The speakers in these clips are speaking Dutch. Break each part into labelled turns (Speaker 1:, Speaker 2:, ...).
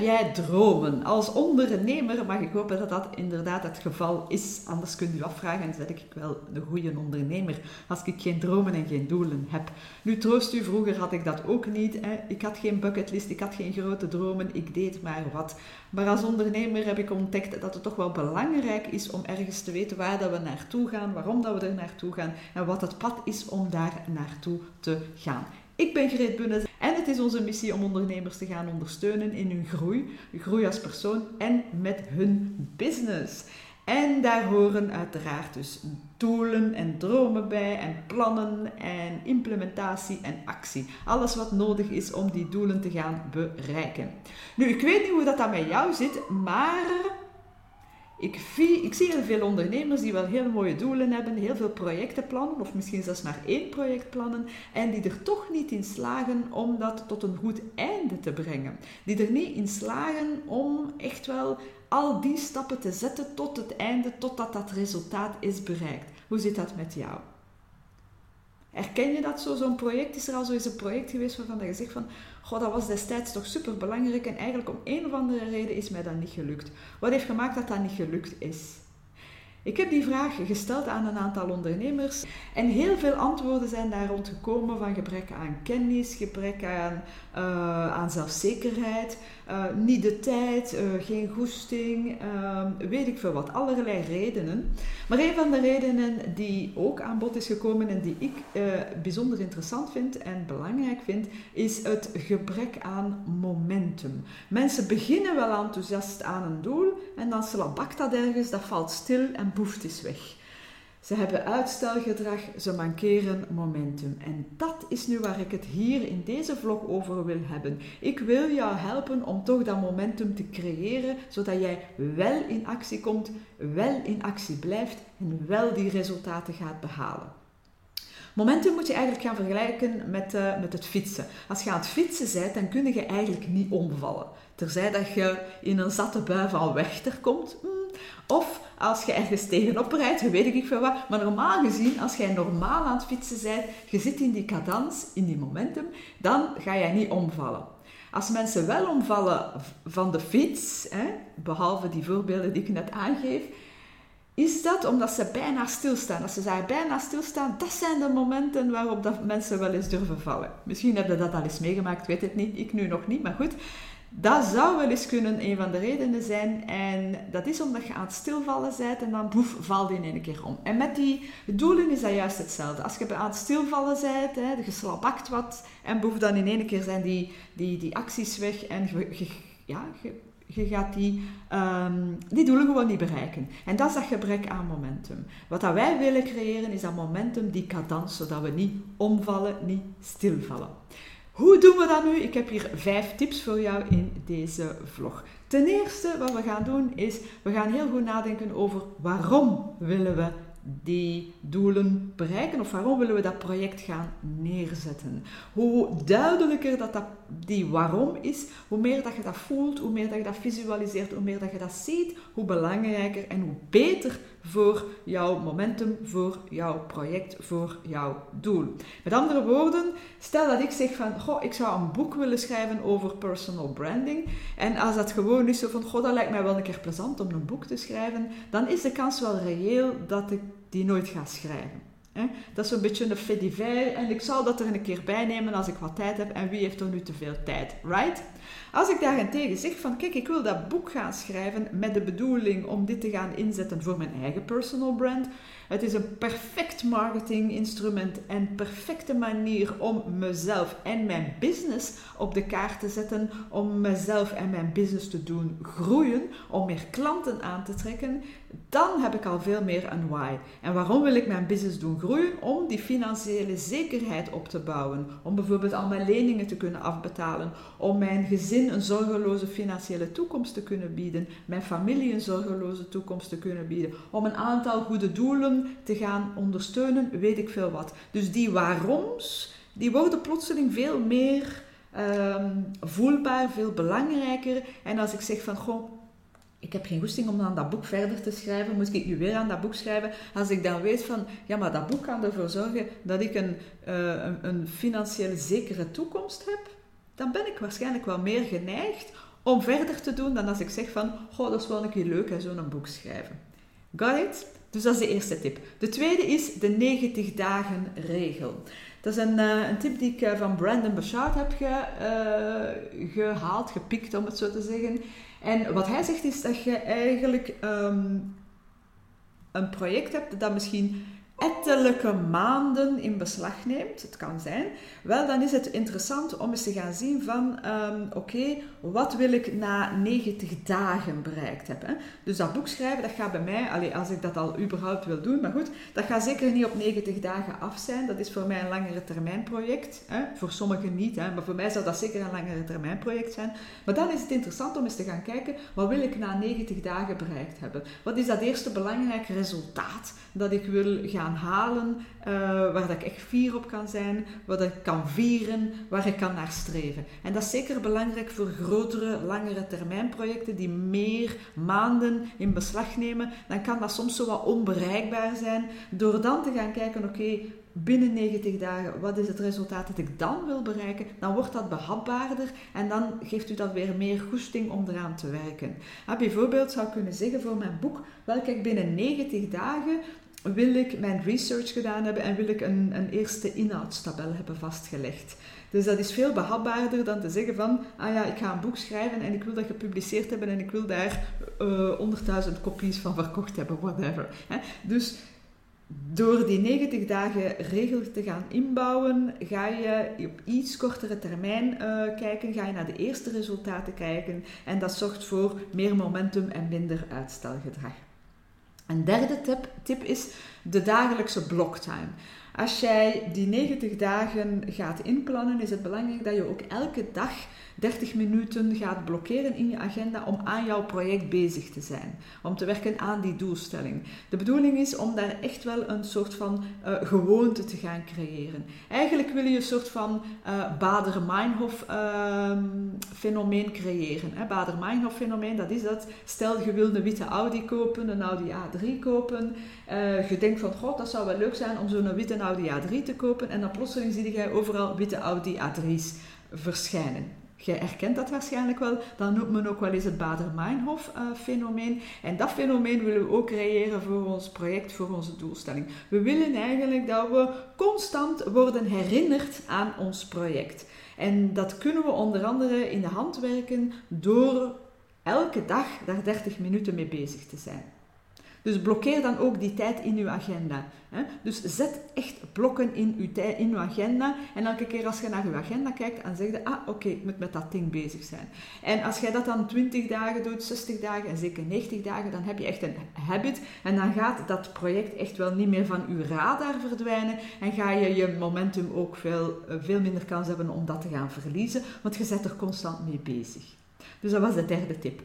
Speaker 1: jij dromen? Als ondernemer mag ik hopen dat dat inderdaad het geval is. Anders kunt u afvragen, zeg ik wel een goede ondernemer als ik geen dromen en geen doelen heb. Nu troost u, vroeger had ik dat ook niet. Hè. Ik had geen bucketlist, ik had geen grote dromen, ik deed maar wat. Maar als ondernemer heb ik ontdekt dat het toch wel belangrijk is om ergens te weten waar dat we naartoe gaan, waarom dat we er naartoe gaan en wat het pad is om daar naartoe te gaan. Ik ben Greet Bunnes en is onze missie om ondernemers te gaan ondersteunen in hun groei, groei als persoon en met hun business. En daar horen uiteraard dus doelen en dromen bij en plannen en implementatie en actie. Alles wat nodig is om die doelen te gaan bereiken. Nu, ik weet niet hoe dat, dat met jou zit, maar ik, ik, zie heel veel ondernemers die wel heel mooie doelen hebben, heel veel projecten plannen, of misschien zelfs maar één project plannen, en die er toch niet in slagen om dat tot een goed einde te brengen. Die er niet in slagen om echt wel al die stappen te zetten tot het einde, totdat dat resultaat is bereikt. Hoe zit dat met jou? Herken je dat zo, zo'n project? Is er al zo eens een project geweest waarvan je zegt van, goh, dat was destijds toch super belangrijk en eigenlijk om een of andere reden is mij dat niet gelukt. Wat heeft gemaakt dat dat niet gelukt is? Ik heb die vraag gesteld aan een aantal ondernemers en heel veel antwoorden zijn daar rondgekomen van gebrek aan kennis, gebrek aan, uh, aan zelfzekerheid, uh, niet de tijd, uh, geen goesting, weet ik veel wat, allerlei redenen. Maar een van de redenen die ook aan bod is gekomen en die ik bijzonder interessant vind en belangrijk vind, is het gebrek aan momentum. Mensen beginnen wel enthousiast aan een doel en dan slabakt dat ergens, dat valt stil en is weg. Ze hebben uitstelgedrag, ze mankeren momentum. En dat is nu waar ik het hier in deze vlog over wil hebben. Ik wil jou helpen om toch dat momentum te creëren, zodat jij wel in actie komt, wel in actie blijft en wel die resultaten gaat behalen. Momentum moet je eigenlijk gaan vergelijken met, uh, met het fietsen. Als je aan het fietsen bent, dan kun je eigenlijk niet omvallen. Terzij dat je in een zatte bui van weg komt, of als je ergens tegenop rijdt, weet ik veel wat. Maar normaal gezien, als jij normaal aan het fietsen bent, je zit in die cadans, in die momentum, dan ga jij niet omvallen. Als mensen wel omvallen van de fiets, hè, behalve die voorbeelden die ik net aangeef, is dat omdat ze bijna stilstaan. Als ze daar bijna stilstaan, dat zijn de momenten waarop dat mensen wel eens durven vallen. Misschien hebben dat al eens meegemaakt, weet het niet. Ik nu nog niet, maar goed. Dat zou wel eens kunnen een van de redenen zijn. En dat is omdat je aan het stilvallen bent en dan boef, valt in één keer om. En met die doelen is dat juist hetzelfde. Als je aan het stilvallen bent, hè, je slapakt wat en boef, dan in één keer zijn die, die, die acties weg en je, ja, je, gaat die, um, die doelen gewoon niet bereiken. En dat is dat gebrek aan momentum. Wat dat wij willen creëren is dat momentum, die cadans, zodat we niet omvallen, niet stilvallen. Hoe doen we dat nu? Ik heb hier vijf tips voor jou in deze vlog. Ten eerste, wat we gaan doen is, we gaan heel goed nadenken over waarom willen we die doelen bereiken of waarom willen we dat project gaan neerzetten. Hoe duidelijker dat, dat die waarom is, hoe meer dat je dat voelt, hoe meer dat je dat visualiseert, hoe meer dat je dat ziet, hoe belangrijker en hoe beter voor jouw momentum, voor jouw project, voor jouw doel. Met andere woorden, stel dat ik zeg van, goh, ik zou een boek willen schrijven over personal branding. En als dat gewoon is zo van, goh, dat lijkt mij wel een keer plezant om een boek te schrijven, dan is de kans wel reëel dat ik die nooit ga schrijven. Dat is een beetje een fait en ik zal dat er een keer bij nemen als ik wat tijd heb en wie heeft er nu te veel tijd, right? Als ik daarentegen zeg van kijk, ik wil dat boek gaan schrijven met de bedoeling om dit te gaan inzetten voor mijn eigen personal brand. Het is een perfect marketinginstrument en perfecte manier om mezelf en mijn business op de kaart te zetten, om mezelf en mijn business te doen groeien, om meer klanten aan te trekken. Dan heb ik al veel meer een why. En waarom wil ik mijn business doen groeien? Om die financiële zekerheid op te bouwen, om bijvoorbeeld al mijn leningen te kunnen afbetalen, om mijn gezin een zorgeloze financiële toekomst te kunnen bieden, mijn familie een zorgeloze toekomst te kunnen bieden, om een aantal goede doelen te gaan ondersteunen, weet ik veel wat. Dus die waaroms, die worden plotseling veel meer ehm, voelbaar, veel belangrijker. En als ik zeg van, goh, ik heb geen goesting om aan dat boek verder te schrijven, moet ik nu weer aan dat boek schrijven? Als ik dan weet van, ja, maar dat boek kan ervoor zorgen dat ik een, uh, een, financiële zekere toekomst heb, dan ben ik waarschijnlijk wel meer geneigd om verder te doen dan als ik zeg van, goh, dat is wel een keer leuk, zo'n boek schrijven. Got it? Dus dat is de eerste tip. De tweede is de 90 dagen regel. Dat is een, uh, een tip die ik uh, van Brandon Bouchard heb ge, gehaald, gepikt om het zo te zeggen. En wat hij zegt is dat je eigenlijk um, een project hebt dat misschien ettelijke maanden in beslag neemt, het kan zijn, wel dan is het interessant om eens te gaan zien van um, oké, wat wil ik na 90 dagen bereikt hebben. Dus dat boek schrijven, dat gaat bij mij, als ik dat al überhaupt wil doen, maar goed, dat gaat zeker niet op 90 dagen af zijn. Dat is voor mij een langere termijn project. Hè? Voor sommigen niet, hè? maar voor mij zou dat zeker een langere termijn project zijn. Maar dan is het interessant om eens te gaan kijken, wat wil ik na 90 dagen bereikt hebben? Wat is dat eerste belangrijke resultaat dat ik wil gaan halen, uh, waar dat ik echt fier op kan zijn, wat ik kan vieren, waar ik kan naar streven. En dat is zeker belangrijk voor grotere, langere termijnprojecten die meer maanden in beslag nemen. Dan kan dat soms zo wat onbereikbaar zijn. Door dan te gaan kijken, oké, binnen 90 dagen, wat is het resultaat dat ik dan wil bereiken, dan wordt dat behapbaarder en dan geeft u dat weer meer goesting om eraan te werken. bijvoorbeeld zou ik kunnen zeggen voor mijn boek, welke ik binnen 90 dagen wil ik mijn research gedaan hebben en wil ik een, een eerste inhoudstabel hebben vastgelegd. Dus dat is veel behapbaarder dan te zeggen van, ah ja, ik ga een boek schrijven en ik wil dat gepubliceerd hebben en ik wil daar uh, 100.000 kopies van verkocht hebben, whatever. Dus door die 90 dagen regel te gaan inbouwen, ga je op iets kortere termijn uh, kijken, ga je naar de eerste resultaten kijken en dat zorgt voor meer momentum en minder uitstelgedrag. Een derde tip, tip is de dagelijkse blocktime. Als jij die 90 dagen gaat inplannen, is het belangrijk dat je ook elke dag 30 minuten gaat blokkeren in je agenda om aan jouw project bezig te zijn. Om te werken aan die doelstelling. De bedoeling is om daar echt wel een soort van uh, gewoonte te gaan creëren. Eigenlijk wil je een soort van uh, Bader-Meinhof uh, fenomeen creëren. Bader-Meinhof fenomeen, dat is dat. Stel je wil een witte Audi kopen, een Audi A3 kopen. Uh, je denkt van, god, dat zou wel leuk zijn om zo'n witte Audi A3 te kopen. En dan plotseling zie je overal witte Audi A3's verschijnen. Jij herkent dat waarschijnlijk wel. Dat noemt men ook wel eens het Bader-Meinhof-fenomeen. Eh, en dat fenomeen willen we ook creëren voor ons project, voor onze doelstelling. We willen eigenlijk dat we constant worden herinnerd aan ons project. En dat kunnen we onder andere in de hand werken door elke dag daar 30 minuten mee bezig te zijn. Dus blokkeer dan ook die tijd in uw agenda. Hè? Dus zet echt blokken in uw, in uw agenda. En elke keer als je naar uw agenda kijkt, dan zeg je, ah oké, ik moet met dat ding bezig zijn. En als jij dat dan 20 dagen doet, 60 dagen en zeker 90 dagen, dan heb je echt een habit. En dan gaat dat project echt wel niet meer van uw radar verdwijnen. En ga je je momentum ook veel, eh, veel minder kans hebben om dat te gaan verliezen. Want je zet er constant mee bezig. Dus dat was de derde tip.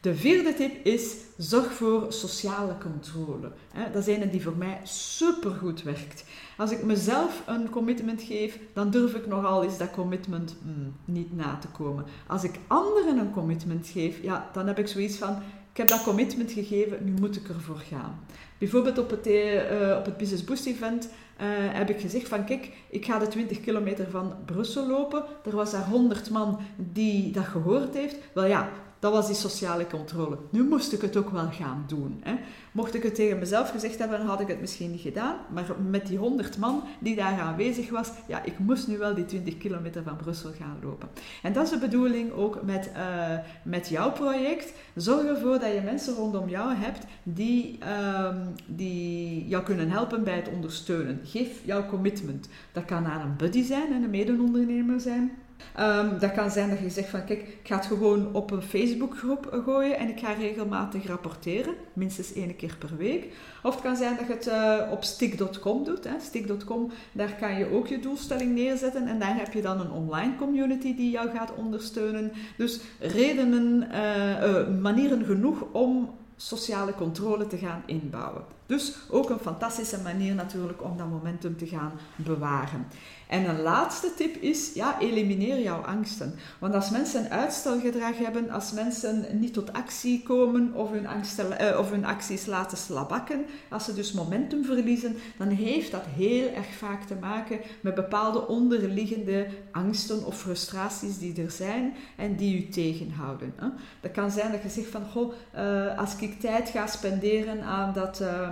Speaker 1: De vierde tip is, zorg voor sociale controle. Dat is een die voor mij supergoed werkt. Als ik mezelf een commitment geef, dan durf ik nogal eens dat commitment mm, niet na te komen. Als ik anderen een commitment geef, ja, dan heb ik zoiets van, ik heb dat commitment gegeven, nu moet ik ervoor gaan. Bijvoorbeeld op het, uh, op het Business Boost Event uh, heb ik gezegd van kijk, ik ga de 20 kilometer van Brussel lopen. Er was daar 100 man die dat gehoord heeft. Wel ja, dat was die sociale controle. Nu moest ik het ook wel gaan doen. Hè. Mocht ik het tegen mezelf gezegd hebben, dan had ik het misschien niet gedaan. Maar met die 100 man die daar aanwezig was, ja, ik moest nu wel die 20 kilometer van Brussel gaan lopen. En dat is de bedoeling ook met, uh, met jouw project. Zorg ervoor dat je mensen rondom jou hebt die, um, die jou kunnen helpen bij het ondersteunen. Geef jouw commitment. Dat kan aan een buddy zijn en een mede-ondernemer zijn. Um, dat kan zijn dat je zegt van kijk, ik ga het gewoon op een Facebookgroep gooien en ik ga regelmatig rapporteren, minstens één keer per week. Of het kan zijn dat je het uh, op stick.com doet. Stick.com, daar kan je ook je doelstelling neerzetten en daar heb je dan een online community die jou gaat ondersteunen. Dus redenen, uh, uh, manieren genoeg om sociale controle te gaan inbouwen. Dus ook een fantastische manier natuurlijk om dat momentum te gaan bewaren. En een laatste tip is, ja, elimineer jouw angsten. Want als mensen uitstelgedrag hebben, als mensen niet tot actie komen of hun, eh, of hun acties laten slabakken, als ze dus momentum verliezen, dan heeft dat heel erg vaak te maken met bepaalde onderliggende angsten of frustraties die er zijn en die u tegenhouden. Dat kan zijn dat je zegt van, goh, eh, als ik tijd ga spenderen aan dat... Uh,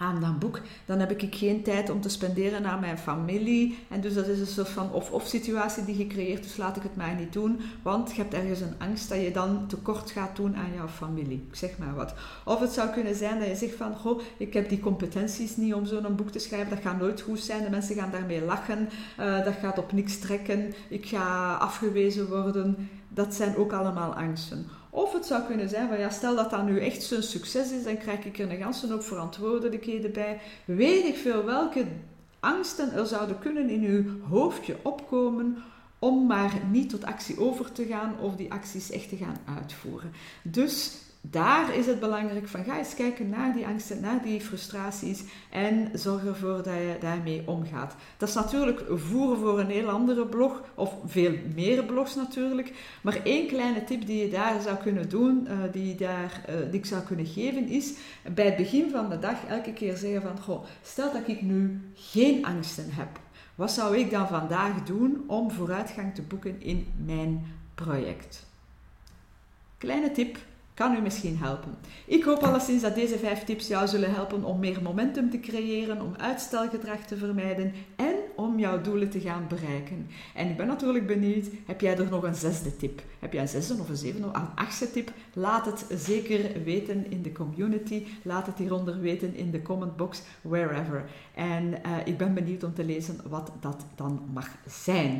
Speaker 1: aan dat boek, dan heb ik geen tijd om te spenderen aan mijn familie. En dus dat is een soort van of-of situatie die je creëert, dus laat ik het maar niet doen. Want je hebt ergens een angst dat je dan tekort gaat doen aan jouw familie. Ik zeg maar wat. Of het zou kunnen zijn dat je zegt van, goh, ik heb die competenties niet om zo'n boek te schrijven, dat gaat nooit goed zijn, de mensen gaan daarmee lachen, uh, dat gaat op niks trekken, ik ga afgewezen worden. Dat zijn ook allemaal angsten. Of het zou kunnen zijn van ja, stel dat dat nu echt zo'n succes is, dan krijg ik er een ganse hoop verantwoordelijkheden bij. Weet ik veel welke angsten er zouden kunnen in uw hoofdje opkomen om maar niet tot actie over te gaan of die acties echt te gaan uitvoeren. Dus daar is het belangrijk van ga eens kijken naar die angsten, naar die frustraties en zorg ervoor dat je daarmee omgaat. Dat is natuurlijk voeren voor een heel andere blog, of veel meer blogs natuurlijk. Maar één kleine tip die je daar zou kunnen doen, uh, die, daar, uh, die ik zou kunnen geven, is bij het begin van de dag elke keer zeggen van, goh, stel dat ik nu geen angsten heb. Wat zou ik dan vandaag doen om vooruitgang te boeken in mijn project? Kleine tip, kan u misschien helpen. Ik hoop alleszins dat deze vijf tips jou zullen helpen om meer momentum te creëren, om uitstelgedrag te vermijden en om jouw doelen te gaan bereiken. En ik ben natuurlijk benieuwd, heb jij er nog een zesde tip? Heb jij een zesde of een zevende of een achtste tip? Laat het zeker weten in de community. Laat het hieronder weten in de commentbox, wherever. En uh, ik ben benieuwd om te lezen wat dat dan mag zijn.